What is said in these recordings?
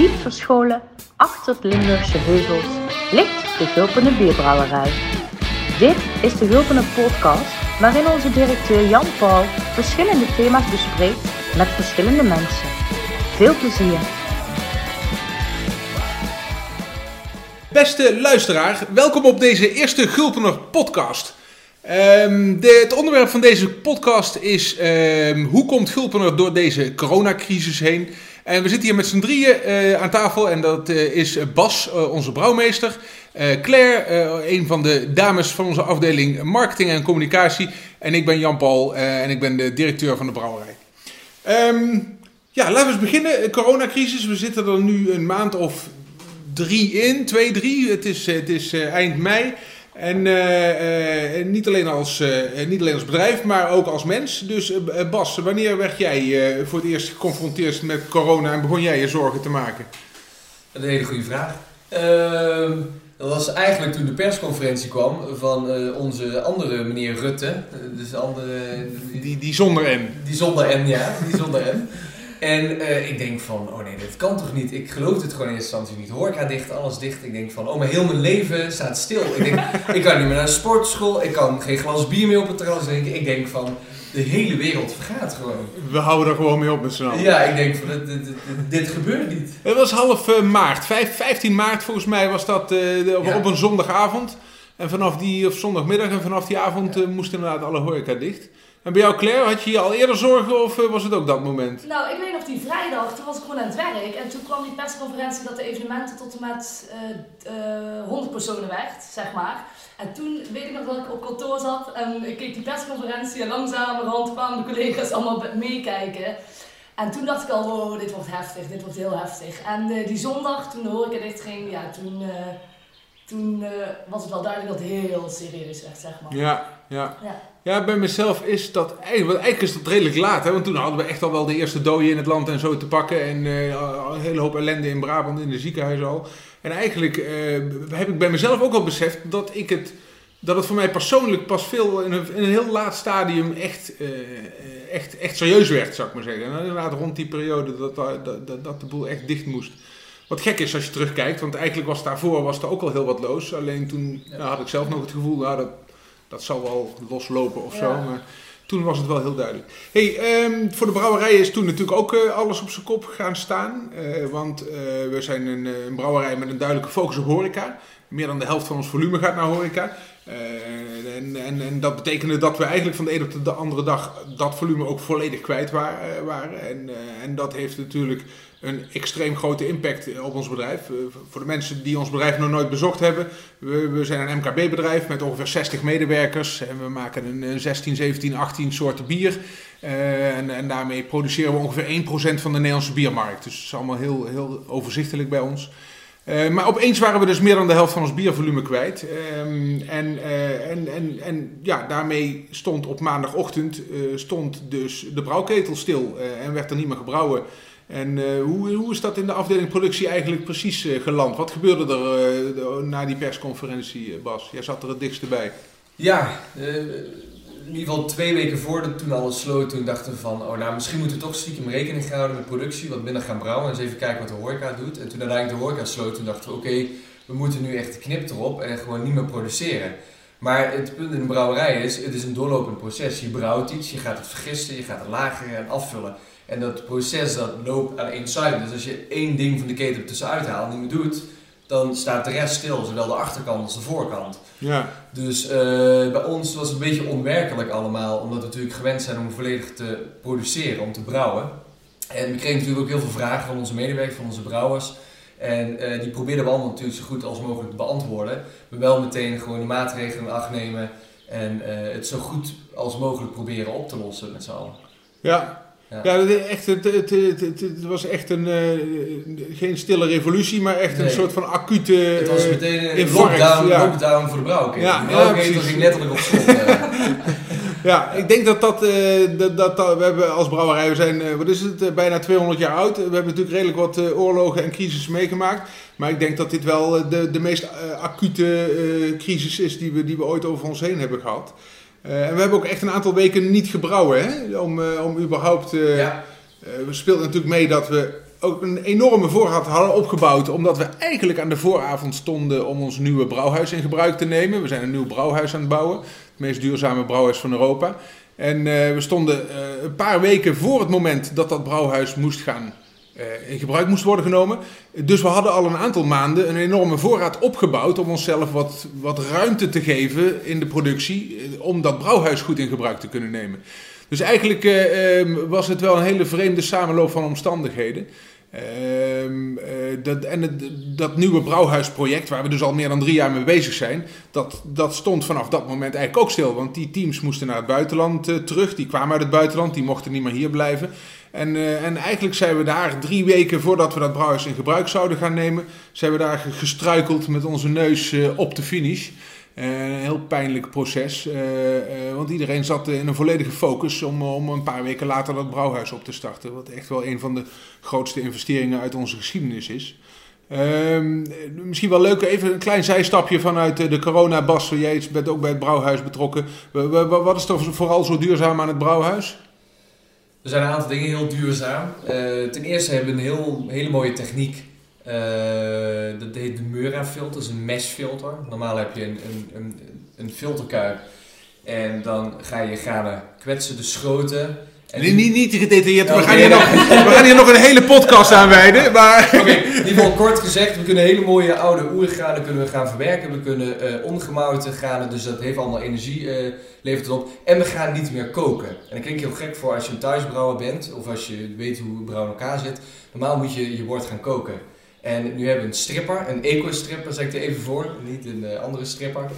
Diep verscholen achter het Limburgse heuvels ligt de Gulpene Bierbrouwerij. Dit is de Gulpene podcast waarin onze directeur Jan Paul verschillende thema's bespreekt met verschillende mensen. Veel plezier! Beste luisteraar, welkom op deze eerste Gulpener podcast. Ehm, de, het onderwerp van deze podcast is ehm, hoe komt Gulpener door deze coronacrisis heen? En we zitten hier met z'n drieën eh, aan tafel en dat eh, is Bas, eh, onze brouwmeester. Claire, een van de dames van onze afdeling marketing en communicatie. En ik ben Jan-Paul en ik ben de directeur van de brouwerij. Ehm, ja, laten we eens beginnen. Coronacrisis, we zitten er nu een maand of drie in, twee, drie. Het is, het is eind mei. En uh, uh, niet, alleen als, uh, niet alleen als bedrijf, maar ook als mens. Dus Bas, wanneer werd jij voor het eerst geconfronteerd met corona en begon jij je zorgen te maken? Een hele goede vraag. Ehm, dat was eigenlijk toen de persconferentie kwam van onze andere meneer Rutte. Dus andere, die, die zonder N. Die zonder N, ja. Die zonder N. En uh, ik denk van, oh nee, dit kan toch niet? Ik geloof het gewoon in eerste instantie niet. Horeca dicht, alles dicht. Ik denk van, oh, maar heel mijn leven staat stil. Ik denk, ik kan niet meer naar de sportschool. Ik kan geen glas bier meer op het terras drinken. Ik denk van, de hele wereld vergaat gewoon. We houden er gewoon mee op met z'n allen. Ja, ik denk van, dit, dit, dit, dit gebeurt niet. Het was half uh, maart. 5, 15 maart volgens mij was dat uh, op, ja. op een zondagavond. En vanaf die, of zondagmiddag en vanaf die avond ja. moest inderdaad alle horeca dicht. En bij jou Claire, had je je al eerder zorgen of was het ook dat moment? Nou, ik weet nog die vrijdag, toen was ik gewoon aan het werk. En toen kwam die persconferentie dat de evenementen tot en met uh, uh, 100 personen werd, zeg maar. En toen weet ik nog dat ik op kantoor zat en ik keek die persconferentie en langzamerhand kwamen de collega's allemaal meekijken. En toen dacht ik al, wow, dit wordt heftig, dit wordt heel heftig. En uh, die zondag, toen de horeca dicht ging, ja, toen, toen was het wel duidelijk dat het heel serieus werd, zeg maar. Ja, ja. ja. Ja, bij mezelf is dat eigenlijk, eigenlijk is dat redelijk laat. Hè? Want toen hadden we echt al wel de eerste doden in het land en zo te pakken. En uh, een hele hoop ellende in Brabant, in de ziekenhuizen al. En eigenlijk uh, heb ik bij mezelf ook al beseft dat, ik het, dat het voor mij persoonlijk pas veel in een, in een heel laat stadium echt, uh, echt, echt serieus werd, zou ik maar zeggen. En inderdaad rond die periode dat, dat, dat, dat de boel echt dicht moest. Wat gek is als je terugkijkt, want eigenlijk was daarvoor was er ook al heel wat los. Alleen toen nou, had ik zelf nog het gevoel, nou, dat, dat zal wel loslopen of ja. zo. Maar toen was het wel heel duidelijk. Hey, um, voor de brouwerij is toen natuurlijk ook uh, alles op zijn kop gaan staan. Uh, want uh, we zijn een, een, brouwerij met een duidelijke focus op horeca. Meer dan de helft van ons volume gaat naar horeca. En, en, en, dat betekende dat we eigenlijk van de ene op de andere dag dat volume ook volledig kwijt waren. waren. En, en dat heeft natuurlijk een extreem grote impact op ons bedrijf. Voor de mensen die ons bedrijf nog nooit bezocht hebben, we, zijn een MKB-bedrijf met ongeveer 60 medewerkers en we maken een 16, 17, 18 soorten bier. Uh, en, en, daarmee produceren we ongeveer 1% van de Nederlandse biermarkt. Dus het is allemaal heel, heel overzichtelijk bij ons. Maar opeens waren we dus meer dan de helft van ons biervolume kwijt. Um, en, en, en, en ja, daarmee stond op maandagochtend stond dus de brouwketel stil en werd er niet meer gebrouwen. En uh, hoe, hoe is dat in de afdeling productie eigenlijk precies uh, geland? Wat gebeurde er de, na die persconferentie, Bas? Jij zat er het dichtst bij. Ja, in ieder geval twee weken voordat toen alles sloot, toen dachten we van, oh nou misschien moeten we toch stiekem rekening houden met productie, wat minder gaan brouwen en eens even kijken wat de horeca doet. En toen uiteindelijk de horeca sloot, toen dachten we oké, we moeten nu echt de knip erop en gewoon niet meer produceren. Maar het punt in de brouwerij is, het is een doorlopend proces. Je brouwt iets, je gaat het vergisten, je gaat het lageren en afvullen. En dat proces dat loopt aan één zijde. Dus als je één ding van de keten tussenuit haalt en niet meer doet, dan staat de rest stil, zowel de achterkant als de voorkant. Ja. Dus uh, bij ons was het een beetje onwerkelijk allemaal, omdat we natuurlijk gewend zijn om volledig te produceren, om te brouwen. En we kregen natuurlijk ook heel veel vragen van onze medewerkers, van onze brouwers. En uh, die probeerden we allemaal natuurlijk zo goed als mogelijk te beantwoorden. Maar wel meteen gewoon de maatregelen in acht nemen en uh, het zo goed als mogelijk proberen op te lossen met z'n allen. Ja, ja, ja echt, het, het, het, het, was echt een, uh, geen stille revolutie, maar echt nee. een soort van acute uh, Het was meteen een lockdown, ja. lockdown voor de brouwketen. Ja, ja, ging letterlijk op slot. ja, ik denk dat dat, uh, dat, dat, dat, we hebben als brouwerij, we zijn, wat is het, bijna 200 jaar oud. We hebben natuurlijk redelijk wat oorlogen en crisis meegemaakt. Maar ik denk dat dit wel de, de meest acute crisis is die we, die we ooit over ons heen hebben gehad. Uh, en we hebben ook echt een aantal weken niet gebrouwen, hè? Om, uh, om überhaupt... Uh, ja. we speelden natuurlijk mee dat we ook een enorme voorraad hadden opgebouwd. Omdat we eigenlijk aan de vooravond stonden om ons nieuwe brouwhuis in gebruik te nemen. We zijn een nieuw brouwhuis aan het bouwen. Het meest duurzame brouwhuis van Europa. En uh, we stonden uh, een paar weken voor het moment dat dat brouwhuis moest gaan in gebruik moest worden genomen. Dus we hadden al een aantal maanden een enorme voorraad opgebouwd om onszelf wat, wat ruimte te geven in de productie om dat brouwhuis goed in gebruik te kunnen nemen. Dus eigenlijk uh, was het wel een hele vreemde samenloop van omstandigheden. Uh, dat, en dat nieuwe brouwhuisproject, waar we dus al meer dan drie jaar mee bezig zijn, dat, dat stond vanaf dat moment eigenlijk ook stil. Want die teams moesten naar het buitenland uh, terug, die kwamen uit het buitenland, die mochten niet meer hier blijven. En, uh, en eigenlijk zijn we daar drie weken voordat we dat brouwhuis in gebruik zouden gaan nemen, zijn we daar gestruikeld met onze neus op de finish. Uh, een heel pijnlijk proces, uh, uh, want iedereen zat in een volledige focus om, om een paar weken later dat brouwhuis op te starten. Wat echt wel een van de grootste investeringen uit onze geschiedenis is. Ehm, misschien wel leuk, even een klein zijstapje vanuit de corona. Bas, jij bent ook bij het brouwhuis betrokken. Wat is er vooral zo duurzaam aan het brouwhuis? Er zijn een aantal dingen heel duurzaam. ten eerste hebben we een heel, hele mooie techniek uh, dat heet de Mura-filter, dat is een meshfilter. Normaal heb je een, een, een, een filterkuip en dan ga je granen kwetsen, de schroten. En niet, niet, niet gedetailleerd, we, gaan hier nog, we gaan hier nog een hele podcast aan wijden. Maar... Oké, okay, in ieder geval kort gezegd, we kunnen hele mooie oude oergranen kunnen we gaan verwerken. We kunnen uh, ongemouten granen, dus dat heeft allemaal energie, uh, levert het op. En we gaan niet meer koken. En dat klinkt heel gek voor als je een thuisbrouwer bent, of als je weet hoe brouw in elkaar zit. Normaal moet je je bord gaan koken. En nu hebben we een stripper, een eco-stripper, zeg ik er even voor, niet een uh, andere stripper.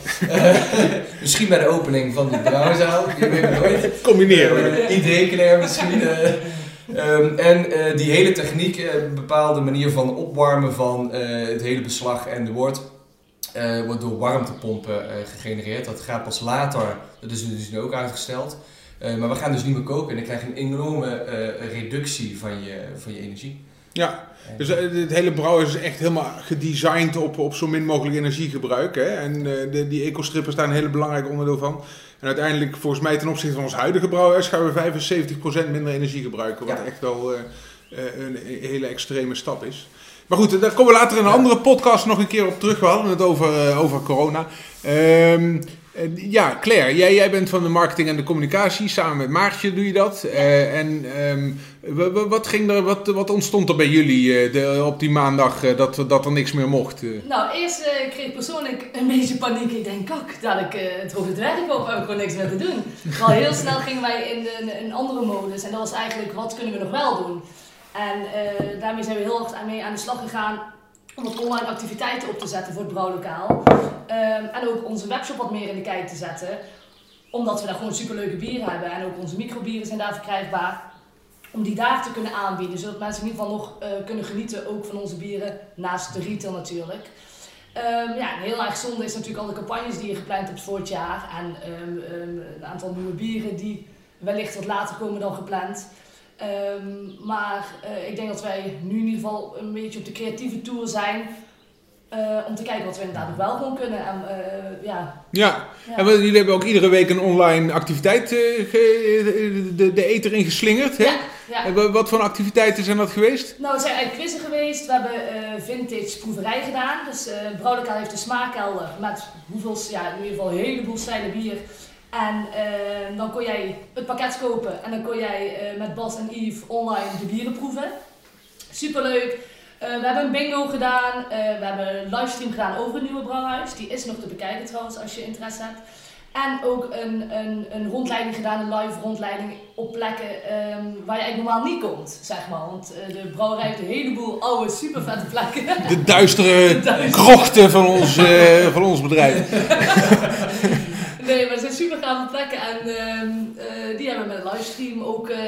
misschien bij de opening van de brouwzaal, je weet het nooit. Combineren. Uh, idee misschien. Um, en uh, die hele techniek, een bepaalde manier van opwarmen van het hele beslag en de wort, wordt door warmtepompen gegenereerd. Dat gaat pas later, dat is dus nu ook uitgesteld. maar we gaan dus niet meer koken en dan krijg je een enorme reductie van je, van je energie. Ja, dus het hele brouwhuis is echt helemaal gedesigned op, op zo min mogelijk energiegebruik. Hè? En uh, de, die ecostrippers daar een hele belangrijk onderdeel van. En uiteindelijk, volgens mij ten opzichte van ons huidige brouwhuis, gaan we 75% minder energie gebruiken. Wat ja. echt wel uh, uh, een hele extreme stap is. Maar goed, daar komen we later in een andere podcast nog een keer op terug. We hadden het over, over corona. Um, ja, Claire, jij, jij bent van de marketing en de communicatie. Samen met Maartje doe je dat. Uh, en um, wat, ging er, wat, wat ontstond er bij jullie uh, de, op die maandag dat, dat er niks meer mocht? Nou, eerst kreeg ik persoonlijk een beetje paniek. Ik denk, kak, dat ik het werk op heb ik gewoon niks meer te doen. Al heel snel gingen wij in een andere modus. En dat was eigenlijk, wat kunnen we nog wel doen? En daarmee zijn we heel erg mee aan de slag gegaan om wat online activiteiten op te zetten voor het brouwlokaal. Um, en ook onze webshop wat meer in de kijk te zetten. Omdat we daar gewoon superleuke bieren hebben. En ook onze microbieren zijn daar verkrijgbaar. Om die daar te kunnen aanbieden. Zodat mensen in ieder geval nog uh, kunnen genieten ook van onze bieren. Naast de retail natuurlijk. Um, ja, heel erg zonde is natuurlijk al de campagnes die je gepland hebt voor het jaar. En um, een aantal nieuwe bieren die wellicht wat later komen dan gepland. Um, maar uh, ik denk dat wij nu in ieder geval een beetje op de creatieve tour zijn. Uh, om te kijken wat we inderdaad nog wel gewoon kunnen. En, uh, ja. Ja. ja. en jullie hebben ook iedere week een online activiteit ge, de, de eter in geslingerd. Hè? Ja, ja. Wat voor activiteiten zijn dat geweest? Nou, het zijn eigenlijk quizzen geweest. We hebben vintage proeverij gedaan. Dus uh, heeft een smaakkelder met hoeveel, ja, in ieder geval een heleboel stijlen bier. En uh, dan kon jij het pakket kopen en dan kon jij uh, met Bas en Yves online de bieren proeven. Superleuk. Uh, we hebben een bingo gedaan. we hebben een livestream gedaan over het nieuwe brouwhuis. Die is nog te bekijken trouwens als je interesse hebt. En ook een, een, een rondleiding gedaan, een live rondleiding op plekken um, waar je eigenlijk normaal niet komt, zeg maar. Want de brouwerij heeft een heleboel oude, super vette plekken. De duistere, de duistere. krochten van ons, van ons bedrijf. Nee, maar het zijn super gave plekken en uh, die hebben we met een livestream ook uh,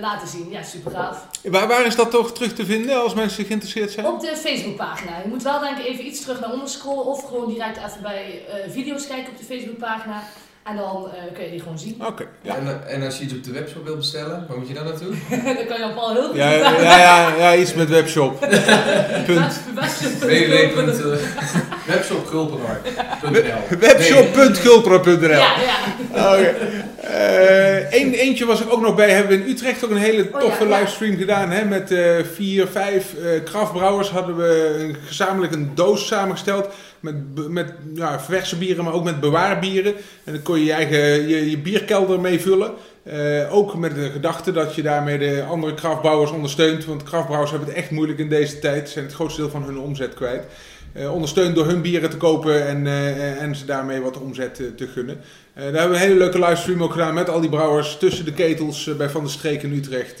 laten zien. Ja, super gaaf. Waar, waar is dat toch terug te vinden als mensen geïnteresseerd zijn? Op de Facebookpagina. Je moet wel denk ik even iets terug naar onder scrollen of gewoon direct even bij video's kijken op de Facebookpagina. En dan uh, kun je die gewoon zien. Oké. Okay, ja. en, en, als je iets op de webshop wilt bestellen, waar moet je dan naartoe? dan kan je op al heel goed ja, ja, ja, ja, iets met webshop. Punt. Webshop.gulpenaar.nl Webshop.gulpenaar.nl Ja, ja. Oké. Eén, eentje was ik ook nog bij. Hebben we in Utrecht ook een hele Oh, toffe ja, ja. livestream gedaan. Hè? Met eh, vier, vijf eh kraftbrouwers hadden we een- gezamenlijk een doos samengesteld. Met, met ja, verse bieren, maar ook met bewaarbieren. En dan kon je je eigen je, je bierkelder mee vullen. Eh, ook met de gedachte dat je daarmee de andere kraftbrouwers ondersteunt. Want kraftbrouwers hebben het echt moeilijk in deze tijd. Ze zijn het grootste deel van hun omzet kwijt. Eh, ondersteund door hun bieren te kopen en, eh, en ze daarmee wat omzet te gunnen. Daar hebben we een hele leuke livestream ook gedaan met al die brouwers tussen de ketels bij Van der Streek in Utrecht.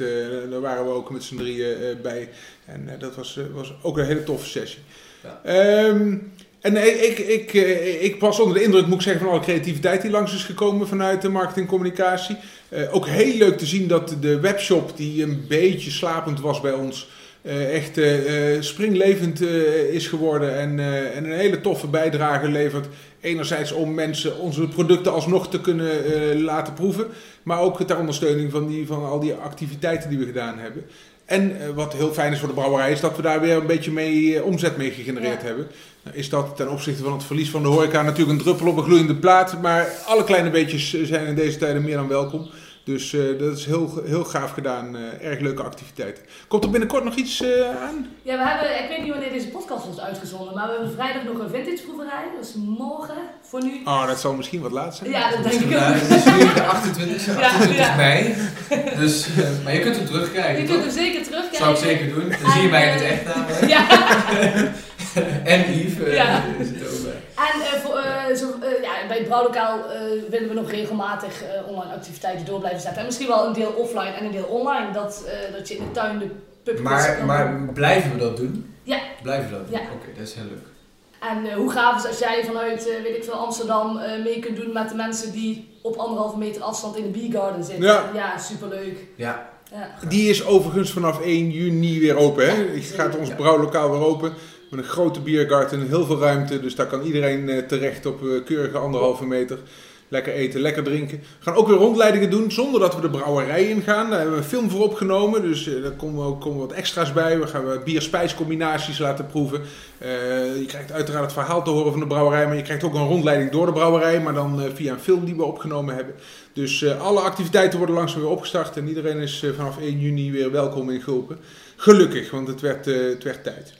Daar waren we ook met z'n drieën bij. En dat was, was ook een hele toffe sessie. Ja. Ehm, en eh, ik, ik, eh, ik was onder de indruk, moet ik zeggen, van alle creativiteit die langs is gekomen vanuit de marketing en communicatie. Eh, ook heel leuk te zien dat de webshop, die een beetje slapend was bij ons, eh, echt eh, eh, springlevend eh, is geworden en, eh, en een hele toffe bijdrage levert. Enerzijds om mensen onze producten alsnog te kunnen eh, laten proeven, maar ook ter ondersteuning van, die, van al die activiteiten die we gedaan hebben. En eh, wat heel fijn is voor de brouwerij, is dat we daar weer een beetje mee, eh, omzet mee gegenereerd Ja. hebben. Is dat ten opzichte van het verlies van de horeca natuurlijk een druppel op een gloeiende plaat. Maar alle kleine beetjes zijn in deze tijden meer dan welkom. Dus eh, dat is heel, heel gaaf gedaan. eh, erg leuke activiteiten. Komt er binnenkort nog iets eh, aan? Ja, we hebben, ik weet niet wanneer deze podcast wordt uitgezonden, maar we hebben vrijdag nog een vintage proeverij. Dat is morgen voor nu. Oh, dat zal misschien wat laat zijn. Ja, dat denk ik ook. het is nu de 28e, Ja, 28 ja. mei. Dus, eh, maar je kunt hem terugkijken, Je toch? kunt hem zeker terugkijken. Zou ik zeker doen. Dan zie je mij in het echt namelijk. Ja, En Yves eh, Ja. is het ook bij. en eh, voor, eh, zo, ja, bij het brouwlokaal eh, willen we nog regelmatig eh, online activiteiten door blijven zetten. En misschien wel een deel offline en een deel online. Dat, eh, dat je in de tuin de pubjes Maar, kan maar blijven we dat doen? Ja. Blijven we dat doen? Ja. Oké, dat is heel leuk. En hoe gaaf is als jij vanuit, eh, weet ik veel, Amsterdam eh, mee kunt doen met de mensen die op anderhalve meter afstand in de Beergarden zitten. Ja. superleuk. Ja, Ja. Die is overigens vanaf 1 juni weer open. Hè? Het gaat ons Ja. brouwlokaal weer open. Met een grote biergarten, heel veel ruimte. Dus daar kan iedereen eh, terecht op eh, keurige anderhalve meter. Lekker eten, lekker drinken. We gaan ook weer rondleidingen doen zonder dat we de brouwerij ingaan. Daar hebben we een film voor opgenomen. Dus eh, daar komen, ook, komen wat extra's bij. We gaan bier-spijscombinaties laten proeven. Je krijgt uiteraard het verhaal te horen van de brouwerij. Maar je krijgt ook een rondleiding door de brouwerij. Maar dan via een film die we opgenomen hebben. Dus alle activiteiten worden langzaam weer opgestart. En iedereen is vanaf 1 juni weer welkom in Gulpen. Gelukkig, want het werd, het werd tijd.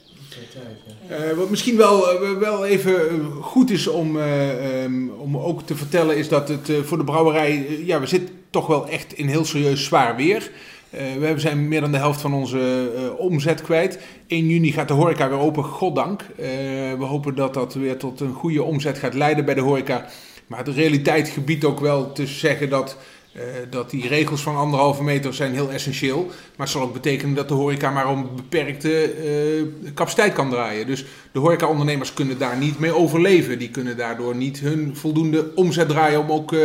Eh, wat misschien wel, eh, wel even eh, goed is om, eh, ehm, om ook te vertellen, is dat het voor de brouwerij, ja, we zitten toch wel echt in heel serieus zwaar weer. Eh, we zijn meer dan de helft van onze omzet kwijt. 1 juni gaat de horeca weer open, goddank. Eh, we hopen dat dat weer tot een goede omzet gaat leiden bij de horeca. Maar de realiteit gebiedt ook wel te zeggen dat, eh, dat die regels van anderhalve meter zijn heel essentieel. Maar het zal ook betekenen dat de horeca maar om beperkte eh, capaciteit kan draaien. Dus de horecaondernemers kunnen daar niet mee overleven. Die kunnen daardoor niet hun voldoende omzet draaien om ook eh,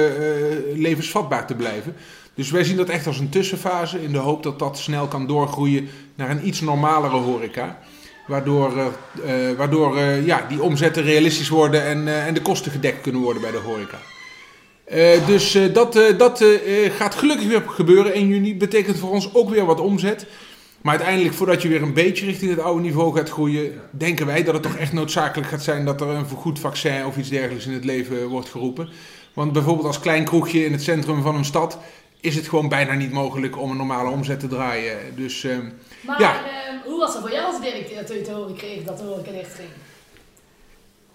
levensvatbaar te blijven. Dus wij zien dat echt als een tussenfase in de hoop dat dat snel kan doorgroeien naar een iets normalere horeca. Waardoor, waardoor ja, die omzetten realistisch worden en, en de kosten gedekt kunnen worden bij de horeca. Eh, dus eh, dat, eh, dat gaat gelukkig weer gebeuren 1 juni. Betekent voor ons ook weer wat omzet. Maar uiteindelijk, voordat je weer een beetje richting het oude niveau gaat groeien, denken wij dat het toch echt noodzakelijk gaat zijn dat er een vergoed vaccin of iets dergelijks in het leven wordt geroepen. Want bijvoorbeeld als klein kroegje in het centrum van een stad is het gewoon bijna niet mogelijk om een normale omzet te draaien. Dus eh, Maar Ja. eh, hoe was dat voor jou als directeur toen je te horen kreeg dat de horeca dicht ging?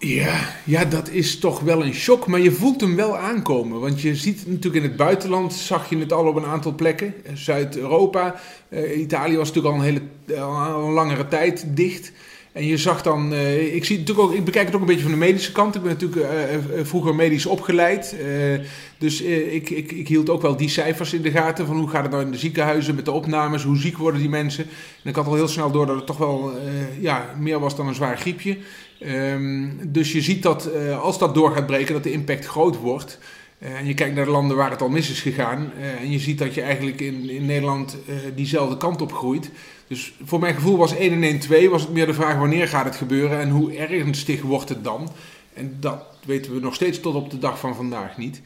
Ja, ja, dat is toch wel een shock, maar je voelt hem wel aankomen. Want je ziet natuurlijk in het buitenland, zag je het al op een aantal plekken. Eh, Zuid-Europa, eh, Italië was natuurlijk al een hele eh, al een langere tijd dicht. En je zag dan, ik, zie natuurlijk ook, ik bekijk het ook een beetje van de medische kant. Ik ben natuurlijk vroeger medisch opgeleid. dus ik, ik, ik hield ook wel die cijfers in de gaten. Van hoe gaat het nou in de ziekenhuizen met de opnames? Hoe ziek worden die mensen? En ik had al heel snel door dat het toch wel ja, meer was dan een zwaar griepje. Ehm, dus je ziet dat eh, als dat door gaat breken, dat de impact groot wordt. Eh, en je kijkt naar de landen waar het al mis is gegaan. eh, en je ziet dat je eigenlijk in, in Nederland diezelfde kant op groeit. Dus voor mijn gevoel was 1 en 1 2 was het meer de vraag wanneer gaat het gebeuren en hoe ernstig wordt het dan. En dat weten we nog steeds tot op de dag van vandaag niet.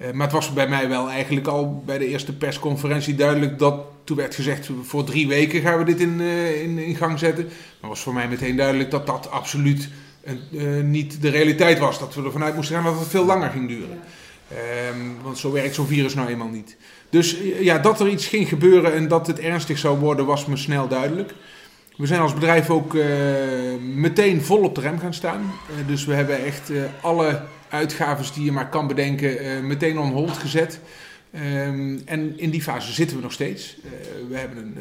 Eh, maar het was bij mij wel eigenlijk al bij de eerste persconferentie duidelijk dat toen werd gezegd voor drie weken gaan we dit in, eh, in, in gang zetten. Maar was voor mij meteen duidelijk dat dat absoluut een, eh, niet de realiteit was. Dat we ervan uit moesten gaan dat het veel langer ging duren. Ehm, want zo werkt zo'n virus nou eenmaal niet. Dus ja, dat er iets ging gebeuren en dat het ernstig zou worden, was me snel duidelijk. We zijn als bedrijf ook meteen vol op de rem gaan staan. Dus we hebben echt alle uitgaven die je maar kan bedenken meteen on hold gezet. Um, en in die fase zitten we nog steeds. we, hebben een,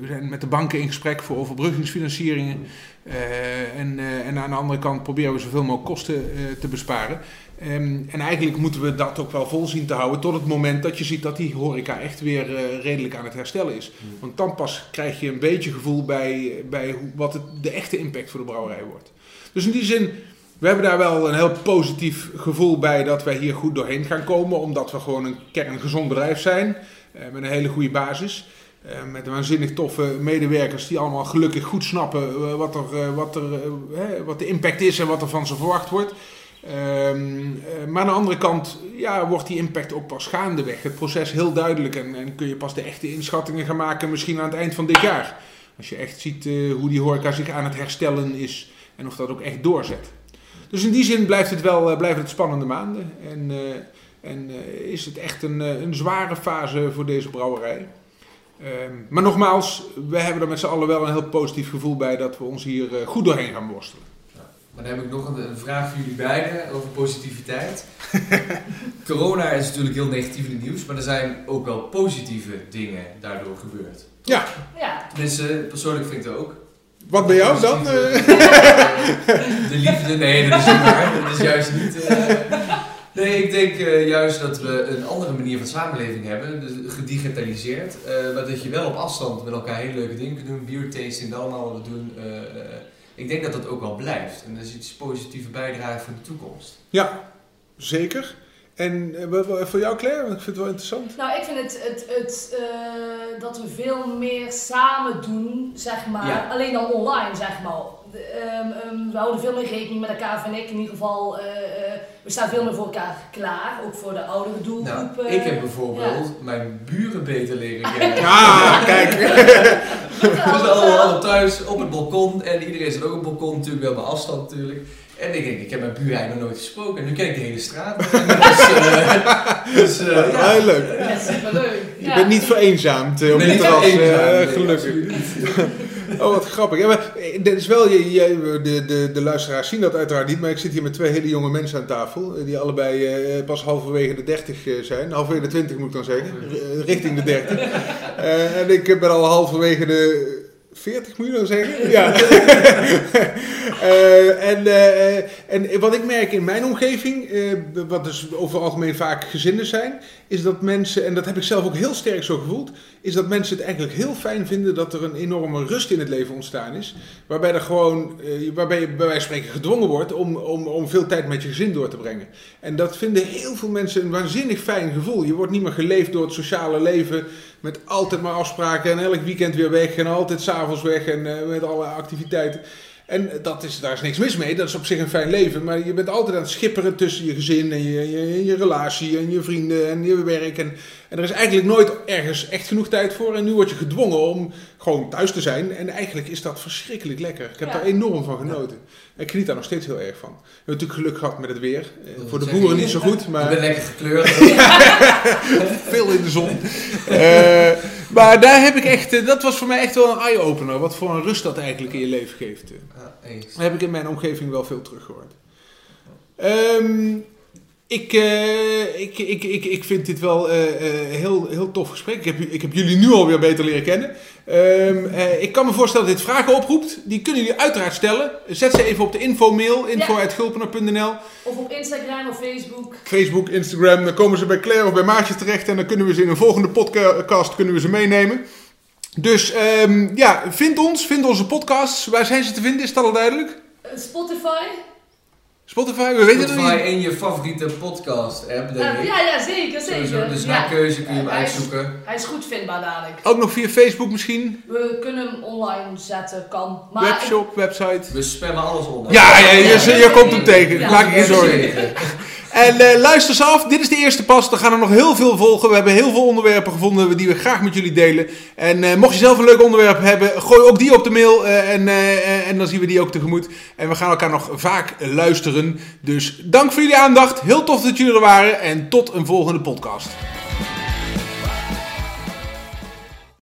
we zijn met de banken in gesprek voor overbruggingsfinancieringen. en, en aan de andere kant proberen we zoveel mogelijk kosten te besparen. Um, en eigenlijk moeten we dat ook wel vol zien te houden tot het moment dat je ziet dat die horeca echt weer uh, redelijk aan het herstellen is. Mm. Want dan pas krijg je een beetje gevoel bij, bij hoe, wat het, de echte impact voor de brouwerij wordt. Dus in die zin, we hebben daar wel een heel positief gevoel bij dat wij hier goed doorheen gaan komen. Omdat we gewoon een kerngezond bedrijf zijn uh, met een hele goede basis. Uh, met waanzinnig toffe medewerkers die allemaal gelukkig goed snappen wat, er, wat, er, wat de impact is en wat er van ze verwacht wordt. Um, maar aan de andere kant ja, wordt die impact ook pas gaandeweg. Het proces heel duidelijk en, en, kun je pas de echte inschattingen gaan maken misschien aan het eind van dit jaar. Als je echt ziet hoe die horeca zich aan het herstellen is en of dat ook echt doorzet. Dus in die zin blijft het wel uh, blijft het spannende maanden. En, en is het echt een, een zware fase voor deze brouwerij. Um, maar nogmaals, we hebben er met z'n allen wel een heel positief gevoel bij dat we ons hier goed doorheen gaan worstelen. Maar dan heb ik nog een, een vraag voor jullie beiden over positiviteit. Corona is natuurlijk heel negatief in het nieuws, maar er zijn ook wel positieve dingen daardoor gebeurd. Ja. ja. Tenminste, persoonlijk vind ik het ook. Wat bij jou dan? De liefde, nee, dat is niet waar. Dat is juist niet. Uh... Nee, ik denk uh, juist dat we een andere manier van samenleving hebben, dus gedigitaliseerd. Uh, maar dat je wel op afstand met elkaar hele leuke dingen kunt doen, biertasting, dat allemaal wat we doen ik denk dat dat ook wel blijft. En dat is iets positieve bijdrage voor de toekomst. Ja, zeker. En uh, voor jou Claire, want ik vind het wel interessant. Nou, ik vind het, het, het uh, dat we veel meer samen doen, zeg maar. Ja. Alleen dan online, zeg maar. Um, um, we houden veel meer rekening met elkaar, vind ik in ieder geval. Uh, we staan veel meer voor elkaar klaar, ook voor de oudere doelgroep. Nou, ik heb bijvoorbeeld ja. mijn buren beter leren kennen. Ja, kijk. we zijn allemaal thuis op het balkon en iedereen zit ook op het balkon, natuurlijk wel bij afstand natuurlijk. En ik denk, ik heb mijn eigenlijk nog nooit gesproken. En nu ken ik de hele straat. dus, uh, dus uh, ja. Heel leuk. Ja, superleuk. Je ja. bent niet vereenzaamd uh, op het terras, gelukkig. Oh, wat grappig. Ja, maar, dit is wel, je, je, de, de, de luisteraars zien dat uiteraard niet, maar ik zit hier met twee hele jonge mensen aan tafel, die allebei uh, pas halverwege de 30 zijn. Halverwege de 20 moet ik dan zeggen, richting de 30. Uh, en ik ben al halverwege de 40 moet je dan zeggen? Ja. uh, en, uh, en wat ik merk in mijn omgeving, uh, wat dus over het algemeen vaak gezinnen zijn, is dat mensen, en dat heb ik zelf ook heel sterk zo gevoeld, is dat mensen het eigenlijk heel fijn vinden dat er een enorme rust in het leven ontstaan is. Waarbij er gewoon, waarbij je bij wijze van spreken gedwongen wordt om, om, om veel tijd met je gezin door te brengen. En dat vinden heel veel mensen een waanzinnig fijn gevoel. Je wordt niet meer geleefd door het sociale leven met altijd maar afspraken en elk weekend weer weg en altijd s'avonds weg en uh, met alle activiteiten. En dat is, daar is niks mis mee, dat is op zich een fijn leven. Maar je bent altijd aan het schipperen tussen je gezin en je, je, je relatie en je vrienden en je werk. En, en er is eigenlijk nooit ergens echt genoeg tijd voor. En nu word je gedwongen om gewoon thuis te zijn. En eigenlijk is dat verschrikkelijk lekker. Ik heb ja. daar enorm van genoten. En ik geniet daar nog steeds heel erg van. We hebben natuurlijk geluk gehad met het weer. Voor de boeren niet zo goed. Maar... Ik ben lekker gekleurd. Veel in de zon. Uh, maar daar heb ik echt, dat was voor mij echt wel een eye-opener. Wat voor een rust dat eigenlijk in je leven geeft. Ja, eens. Dat heb ik in mijn omgeving wel veel teruggehoord. Um, ik, uh, ik, ik, ik, ik vind dit wel een uh, uh, heel, heel tof gesprek. Ik heb, ik heb jullie nu alweer beter leren kennen. Um, ik kan me voorstellen dat dit vragen oproept. Die kunnen jullie uiteraard stellen. Zet ze even op de info-mail, info.gulpener.nl. Ja. Of op Instagram of Facebook. Facebook, Instagram. Dan komen ze bij Claire of bij Maartje terecht. En dan kunnen we ze in een volgende podcast kunnen we ze meenemen. Dus um, ja, vind ons, vind onze podcasts. Waar zijn ze te vinden? Is dat al duidelijk? Spotify. Spotify, we weten Spotify en je favoriete podcast app, denk ik. Ja, ja, zeker, zeker. Sowieso, dus naar ja. keuze kun je hem hij uitzoeken. Is, hij is goed vindbaar dadelijk. Ook nog via Facebook misschien? We kunnen hem online zetten, kan. Maar Webshop, website. We spammen alles online. Ja, ja, je, je, je komt hem tegen, Ja. maak ik je zorgen. En uh, luister eens af, dit is de eerste pas. Er gaan er nog heel veel volgen. We hebben heel veel onderwerpen gevonden die we graag met jullie delen. En uh, mocht je zelf een leuk onderwerp hebben, gooi ook die op de mail. Uh, en, en dan zien we die ook tegemoet. En we gaan elkaar nog vaak luisteren. Dus dank voor jullie aandacht. Heel tof dat jullie er waren. En tot een volgende podcast.